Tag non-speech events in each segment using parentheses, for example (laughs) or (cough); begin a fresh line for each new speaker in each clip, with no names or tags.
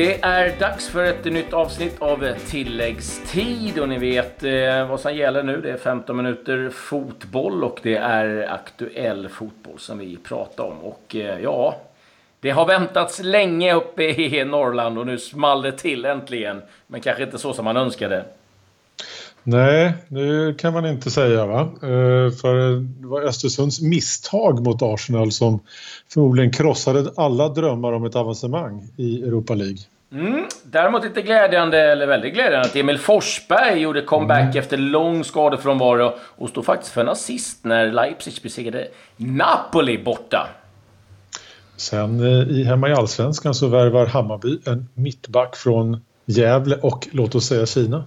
Det är dags för ett nytt avsnitt av tilläggstid och ni vet eh, vad som gäller nu. Det är 15 minuter fotboll och det är aktuell fotboll som vi pratar om. Och eh, ja, det har väntats länge uppe i Norrland och nu small det till äntligen. Men kanske inte så som man önskade.
Nej, det kan man inte säga va. Eh, för det var Östersunds misstag mot Arsenal som förmodligen krossade alla drömmar om ett avancemang i Europa League.
Mm. Däremot inte glädjande, eller väldigt glädjande, att Emil Forsberg gjorde comeback mm. efter lång skadefrånvaro och stod faktiskt för en assist när Leipzig besegrade Napoli borta.
Sen eh, i hemma i Allsvenskan så värvar Hammarby en mittback från Gävle och låt oss säga Kina.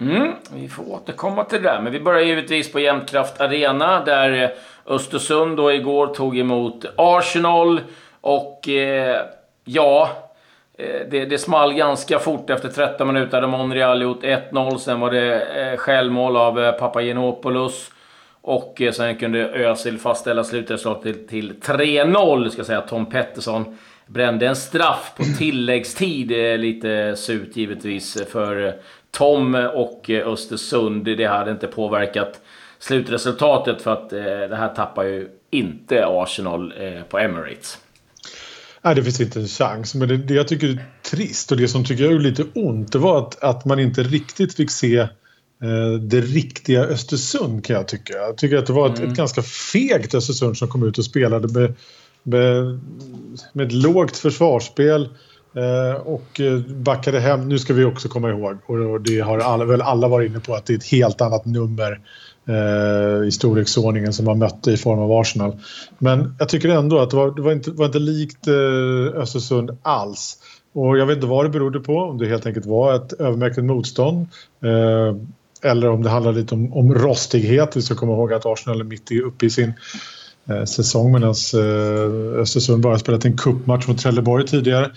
Mm, vi får återkomma till det där. Men vi börjar givetvis på Jämtkraft Arena där eh, Östersund då igår tog emot Arsenal. Och eh, ja, eh, det, det small ganska fort efter 13 minuter. hade Monreal gjort 1-0. Sen var det eh, självmål av eh, Papagenopoulos. Och eh, sen kunde Özil fastställa slutresultatet till, till 3-0. Ska säga Tom Pettersson brände en straff på tilläggstid. Eh, lite surt givetvis för Tom och Östersund. Det hade inte påverkat slutresultatet för att eh, det här tappar ju inte Arsenal eh, på Emirates.
Nej, det finns inte en chans. Men det, det jag tycker är trist och det som tycker jag är lite ont det var att, att man inte riktigt fick se eh, det riktiga Östersund kan jag tycka. Jag tycker att det var ett, mm. ett ganska fegt Östersund som kom ut och spelade med, med, med ett lågt försvarsspel Eh, Eh, och eh, backade hem, nu ska vi också komma ihåg, och det har alla, väl alla varit inne på, att det är ett helt annat nummer eh, i storleksordningen som man mötte i form av Arsenal. Men jag tycker ändå att det var, det var inte, var inte likt eh, Östersund alls. Och jag vet inte vad det berodde på, om det helt enkelt var ett övermäktigt motstånd eh, eller om det handlar lite om, om rostighet. Vi ska komma ihåg att Arsenal är mitt uppe i sin eh, säsong medan eh, Östersund bara spelat en kuppmatch mot Trelleborg tidigare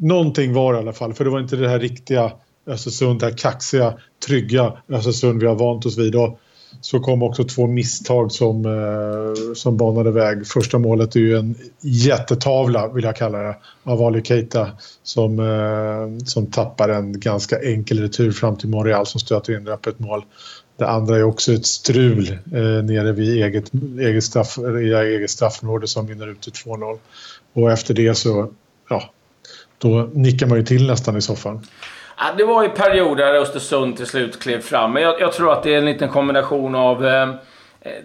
någonting var i alla fall, för det var inte det här riktiga Östersund, det här kaxiga, trygga Östersund vi har vant oss vid. Och så kom också två misstag som, eh, som banade väg. Första målet är ju en jättetavla, vill jag kalla det, av Ali Keita som, eh, som tappar en ganska enkel retur fram till Montreal som stöter in öppet mål. Det andra är också ett strul eh, nere vid eget, eget, straff, eget straffområde som vinner ut till 2-0. Och efter det så, ja, då nickar man ju till nästan i soffan.
Ja, det var ju perioder där Östersund till slut klev fram. Men jag, jag, tror att det är en liten kombination av... Eh,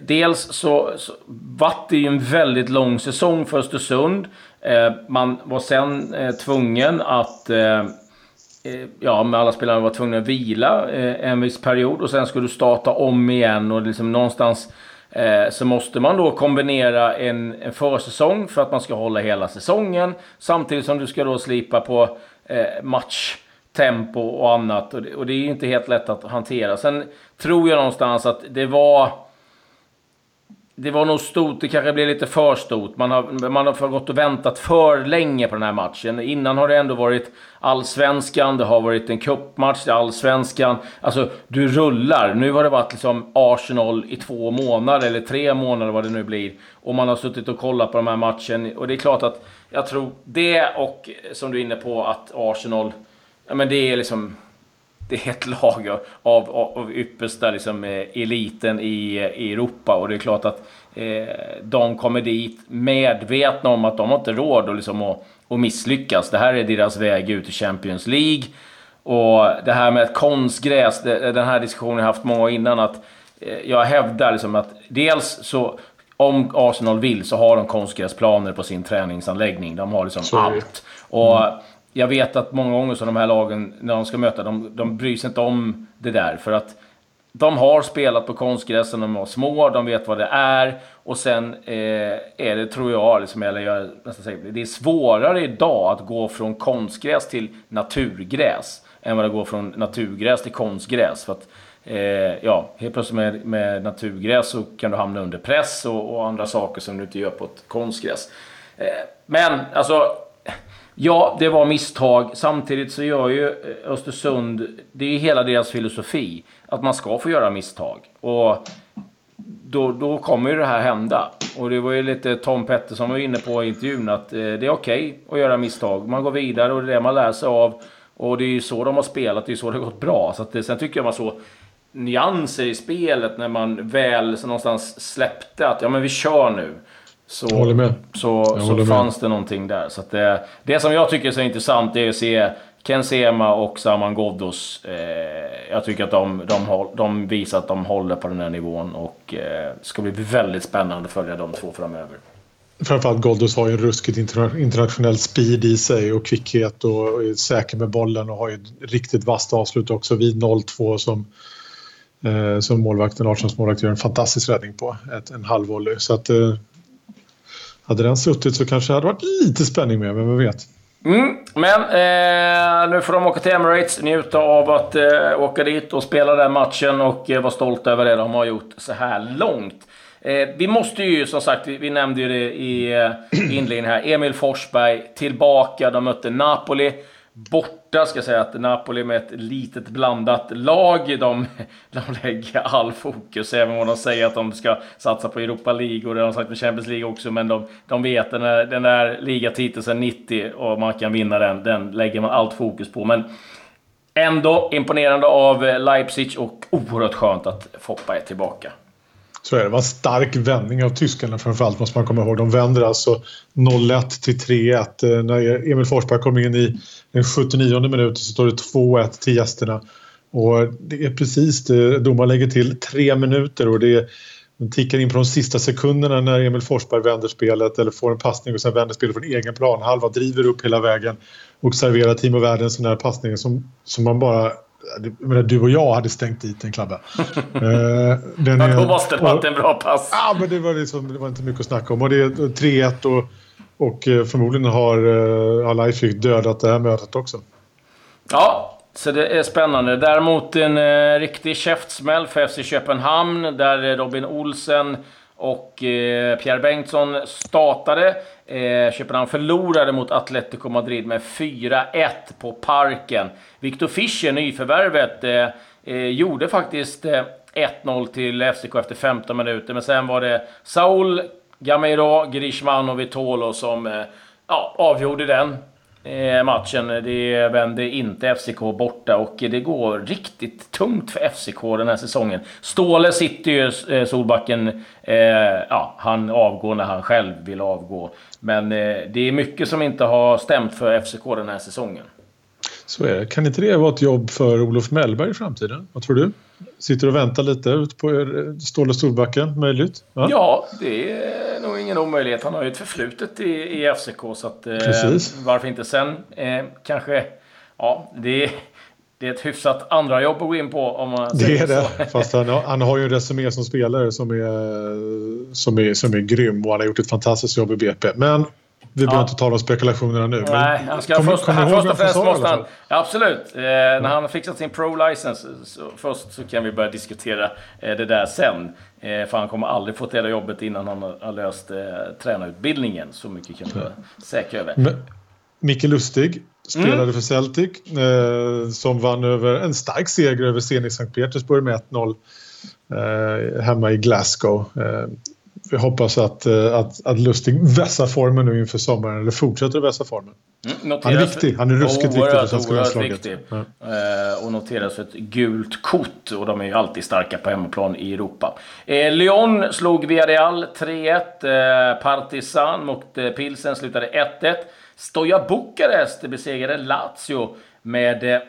dels så, så vart det ju en väldigt lång säsong för Östersund. Eh, man var sen eh, tvungen att... Eh, eh ja, med alla spelare var tvungna att vila eh, en viss period och sen skulle du starta om igen och liksom någonstans Eh, så måste man då kombinera en, en försäsong för att man ska hålla hela säsongen. Samtidigt som du ska då slipa på eh, matchtempo och annat. Och det, och det är inte helt lätt att hantera. Sen tror jag någonstans att det var det var nog stort, det kanske blev lite för stort. Man har, man har gått och väntat för länge på den här matchen. Innan har det ändå varit allsvenskan, det har varit en cupmatch, allsvenskan. Alltså, du rullar. Nu har det varit liksom Arsenal i två månader, eller tre månader vad det nu blir. Och man har suttit och kollat på de här matchen. Och det är klart att jag tror det och, som du är inne på, att Arsenal... Ja, men det är liksom det är ett lag av, av yppersta liksom, eh, eliten i, i Europa. Och det är klart att eh, de kommer dit medvetna om att de har inte råd att, liksom, att, att misslyckas. Det här är deras väg ut i Champions League. Och det här med konstgräs, det, den här diskussionen har jag haft många innan. att eh, Jag hävdar liksom att dels så om Arsenal vill så har de konstgräsplaner på sin träningsanläggning. De har liksom Sorry. allt. Och mm jag vet att många gånger så de här lagen, när de ska möta, de, de bryr sig inte om det där. För att de har spelat på konstgräs när de var små, de vet vad det är. Och sen eh, är det, tror jag, liksom, eller jag nästan säger, det är svårare idag att gå från konstgräs till naturgräs. Än vad det går från naturgräs till konstgräs. För att, eh, ja, helt plötsligt med, med naturgräs så kan du hamna under press och, och andra saker som du inte gör på ett konstgräs. Eh, men alltså, Ja, det var misstag. Samtidigt så gör ju eh, Östersund, det är ju hela deras filosofi, att man ska få göra misstag. Och då, då kommer ju det här hända. Och det var ju lite Tom Pettersson var inne på i intervjun att eh, det är okej okay att göra misstag. Man går vidare och det är det man lär sig av. Och det är ju så de har spelat, det är så det har gått bra. Så att, eh, sen tycker jag man så nyanser i spelet när man väl så någonstans släppte att ja men vi kör nu. Så,
jag håller med.
så, så med. fanns det någonting där. Så det, det som jag tycker är så intressant är att se Ken Sema och Saman Ghoddos. Eh, jag tycker att de, de, de, visar att de håller på den här nivån och eh, ska bli väldigt spännande att följa de två framöver.
Framförallt Ghoddos har ju en ruskigt internationell speed i sig och kvickhet och är säker med bollen och har ju ett riktigt vasst avslut också vid 0-2 som, eh, som målvakten, Arsenals målvakt gör en fantastisk räddning på. Ett, en halvvolley. Så att eh, hade den suttit så kanske det hade varit lite spänning med, men vem vet.
Mm, men eh, nu får de åka till Emirates, njuta av att eh, åka dit och spela den matchen och eh, vara stolta över det de har gjort så här långt. Eh, vi måste ju, som sagt, vi, vi nämnde ju det i eh, inledningen här, Emil Forsberg tillbaka. De mötte Napoli borta, ska jag säga, att Napoli med ett litet blandat lag, de, de lägger all fokus, även om de säger att de ska satsa på Europa League och det har de sagt med Champions League också, men de, de vet den där, den där ligatiteln sedan 90 och man kan vinna den, den lägger man allt fokus på. Men ändå imponerande av Leipzig och oerhört skönt att Foppa är tillbaka.
Så är det. det var en stark vändning av tyskarna framförallt måste man komma ihåg. De vänder alltså 0-1 till 3-1. Eh, när Emil Forsberg kommer in i den 79 minuten så står det 2-1 till gästerna. Och det är precis det. Domaren lägger till tre minuter och det är tickar in på de sista sekunderna när Emil Forsberg vänder spelet eller får en passning och sen vänder spelet från egen planhalva, driver upp hela vägen och serverar Timo Werner en sån här passning som, som man bara menar, du och jag hade stängt dit en klabba. (laughs)
eh, den är, då måste det varit en bra pass.
Ja, men det var, liksom, det var inte mycket att snacka om. Och det är 3-1 och, och eh, förmodligen har, eh, har Leifvik dödat det här mötet också.
Ja, så det är spännande. Däremot en eh, riktig käftsmäll för FC Köpenhamn där Robin Olsen och eh, Pierre Bengtsson startade. Eh, Köpenhamn förlorade mot Atletico Madrid med 4-1 på Parken. Victor Fischer, nyförvärvet, eh, eh gjorde faktiskt eh, 1-0 till FCK efter 15 minuter. Men sen var det Saul, Gamero, Grishman och Vitolo som eh, ja, avgjorde den Eh, matchen. Det vände inte FCK borta och det går riktigt tungt för FCK den här säsongen. Ståle sitter ju, eh, Solbacken, eh, ja, han avgår när han själv vill avgå. Men det är mycket som inte har stämt för FCK den här säsongen.
Så är det. Kan inte det vara ett jobb för Olof Mellberg i framtiden? Vad tror du? Sitter och väntar lite ut på Ståle Storbacken, möjligt?
Ja? ja, det är nog ingen omöjlighet. Han har ju ett förflutet i, i FCK, så att, eh, varför inte sen? Eh, kanske... Ja, det är, det är ett hyfsat andra jobb att gå in på om man
Det är det, så. fast han, han har ju en resumé som spelare som är, som, är, som är grym och han har gjort ett fantastiskt jobb i BP. Men vi behöver inte tala om spekulationerna nu.
Nej, han ska kom, först, kom han, först och främst måste han... Ja, absolut. Eh. När han har fixat sin pro-license först så kan vi börja diskutera eh, det där sen. Eh, för han kommer aldrig få det jobbet innan han har, har löst eh, tränarutbildningen. Så mycket kan vi vara säkra över. Men,
Micke Lustig spelade mm. för Celtic. Eh, som vann över en stark seger över Zenit Sankt Petersburg med 1-0 eh, hemma i Glasgow. Vi hoppas att, eh, att, att Lustig vässar formen nu inför sommaren, eller fortsätter att vässa formen. Mm, han är viktig. Han är ruskigt viktig för svenska landslaget. Ja.
Eh, och noteras ett gult kort. Och de är ju alltid starka på hemmaplan i Europa. Eh, Lyon slog Villarreal 3-1. Eh, Partizan mot eh, Pilsen slutade 1-1. Stoja Bukarest besegrade Lazio med eh,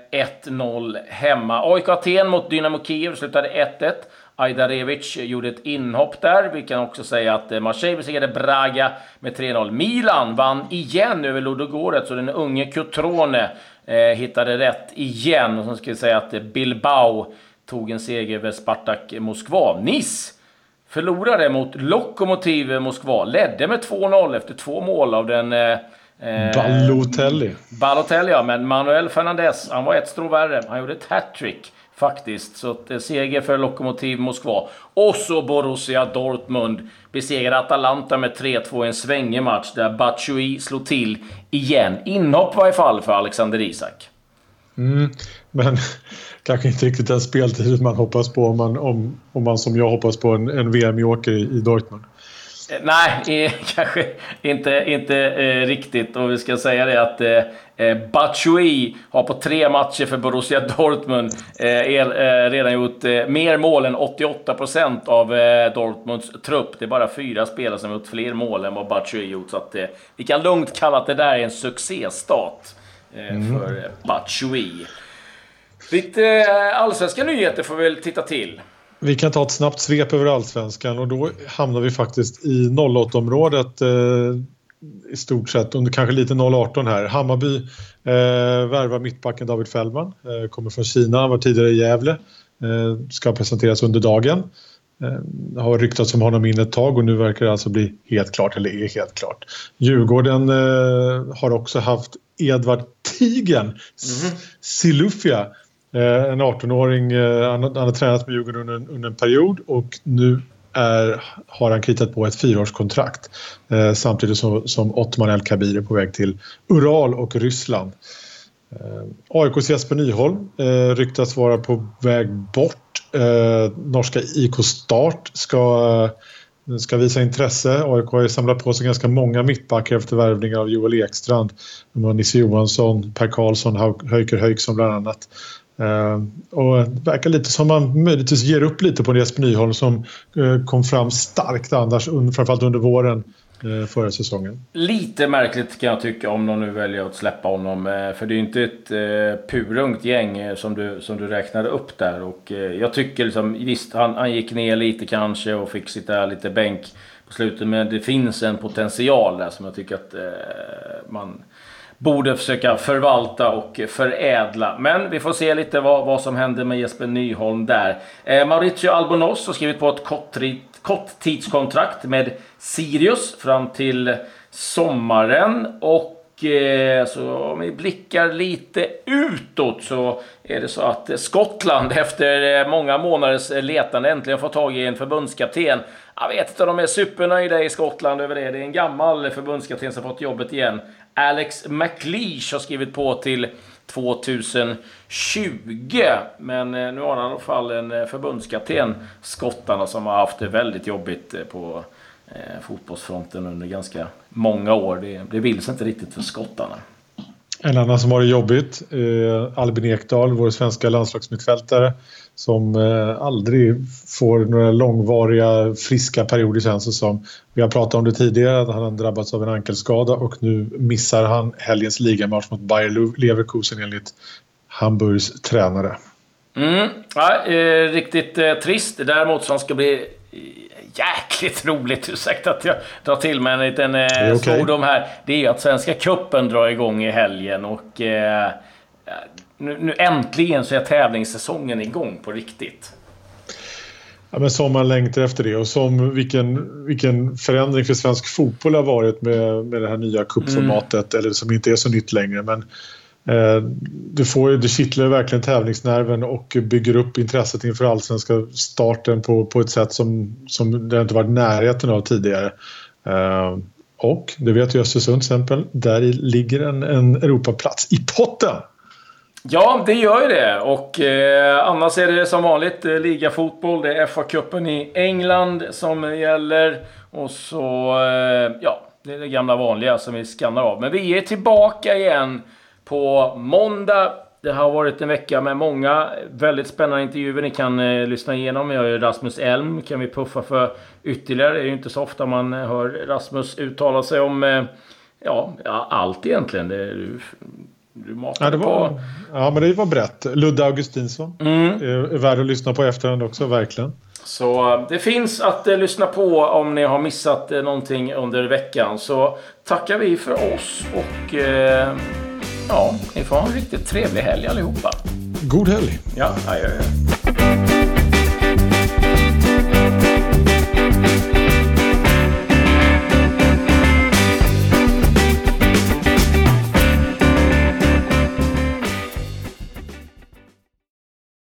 1-0 hemma. AIK Aten mot Dynamo Kiev slutade 1-1. Ajdarevic gjorde ett inhopp där. Vi kan också säga att eh, Marseille besegrade Braga med 3-0. Milan vann igen över Ludogorets så den unge Cutrone eh, hittade rätt igen. Och så ska vi säga att eh, Bilbao tog en seger över Spartak Moskva. Nice förlorade mot Lokomotiv Moskva. Ledde med 2-0 efter två mål av den eh,
Eh, Balotelli.
Balotelli, ja. Men Manuel Fernandez, han var ett strå värre. Han gjorde ett hattrick. Faktiskt. Så att, seger för Lokomotiv Moskva. Och så Borussia Dortmund besegrade Atalanta med 3-2 i en svängig match där Batshuayi slog till igen. Inhopp i varje fall för Alexander Isak.
Mm, men (laughs) kanske inte riktigt den speltid man hoppas på om man, om, om man som jag hoppas på en, en VM-joker i, i Dortmund.
Eh, nej, (laughs) kanske inte, inte eh, riktigt. Och vi ska säga det att eh, eh Batshuayi har på tre matcher för Borussia Dortmund eh, eh, redan gjort mer mål än 88% av Dortmunds trupp. Det är bara fyra spelare som har gjort fler mål än vad Batshuayi gjort. Så att, vi kan lugnt kalla att det där är en succéstart mm. för Batshuayi. Lite allsvenska nyheter får vi väl titta till.
Vi kan ta ett snabbt svep över allsvenskan och då hamnar vi faktiskt i 08-området eh, i stort sett under kanske lite 018 här. Hammarby eh, värvar mittbacken David Fällman, eh, kommer från Kina, han var tidigare i Gävle, eh, ska presenteras under dagen. Eh, har ryktats om honom in ett tag och nu verkar det alltså bli helt klart, eller är helt klart. Djurgården eh, har också haft Edvard Tigen mm -hmm. Eh, en 18-åring, eh, han, han, har tränat med Djurgården under, under en period och nu är, har han kritat på ett fyraårskontrakt eh, samtidigt som, som Ottman El Kabir är på väg till Ural och Ryssland. Eh, AIKs Jesper Nyholm eh, ryktas vara på väg bort. Eh, norska IK Start ska, eh, ska visa intresse. AIK har ju samlat på sig ganska många mittbackar efter värvningar av Joel Ekstrand. Nisse Johansson, Per Karlsson, Höjker Höjksson bland annat. Uh, och det verkar lite som man möjligtvis ger upp lite på Jesper Nyholm som uh, kom fram starkt annars, un, framförallt under våren uh, förra säsongen.
Lite märkligt kan jag tycka om de nu väljer att släppa honom. För det är ju inte ett uh, purungt gäng som du, som du räknade upp där. Och jag tycker liksom, visst han, han gick ner lite kanske och fick sitta lite bänk på slutet. Men det finns en potential där som jag tycker att man borde försöka förvalta och förädla. Men vi får se lite vad, vad som händer med Jesper Nyholm där. Eh, Mauricio Albonos har skrivit på ett korttidskontrakt med Sirius fram till sommaren. Och eh, så om vi blickar lite utåt så är det så att Skottland (laughs) efter eh, många månaders letande äntligen får tag i en förbundskapten. Jag vet inte, de är supernöjda i Skottland över det. Det är en gammal förbundskapten som fått jobbet igen. Alex McLeish har skrivit på till 2020. Men eh, nu har han i alla fall en eh, förbundskapten, skottarna, som har haft det väldigt jobbigt eh, på fotbollsfronten under ganska många år. Det, det vill sig inte riktigt för skottarna.
En annan som har det jobbigt, eh, Albin Ekdal, vår svenska landslagsmittfältare som eh, aldrig får några långvariga friska perioder känns det som. Vi har pratat om det tidigare, att han har drabbats av en ankelskada och nu missar han helgens ligamatch mot Bayer Leverkusen enligt Hamburgs tränare.
Mm, ja, eh, riktigt eh, trist. Däremot som ska bli jäkligt roligt, ursäkta att jag drar till med en liten eh, okay. svordom här. Det är ju att Svenska Cupen drar igång i helgen och eh, nu, nu äntligen så är tävlingssäsongen igång på riktigt.
Ja, men som man längtar efter det och som vilken, vilken förändring för svensk fotboll har varit med, med det här nya cupformatet, mm. eller som inte är så nytt längre. Men Eh, du får, det kittlar verkligen tävlingsnerven och bygger upp intresset inför allsvenska starten på, på ett sätt som, som det inte varit närheten av tidigare. Eh, och det vet ju Östersund till exempel, där ligger en, en Europaplats i potten!
Ja, det gör ju det. Och eh, annars är det som vanligt eh, ligafotboll. Det är FA-cupen i England som gäller. Och så, eh, ja, det är det gamla vanliga som vi skannar av. Men vi är tillbaka igen på måndag. Det har varit en vecka med många väldigt spännande intervjuer. Ni kan eh, lyssna igenom. Jag är Rasmus Elm. kan vi puffa för ytterligare. Det är ju inte så ofta man hör Rasmus uttala sig om eh, ja, allt egentligen. Det är,
du ja, det var, på... ja, men det var brett. Ludde Augustinsson mm. är värd att lyssna på efterhand också, verkligen.
Så eh, det finns att eh, lyssna på om ni har missat eh, någonting under veckan. Så tackar vi för oss och eh, ja, ni får ha en riktigt trevlig helg allihopa.
God helg!
Ja, adjö.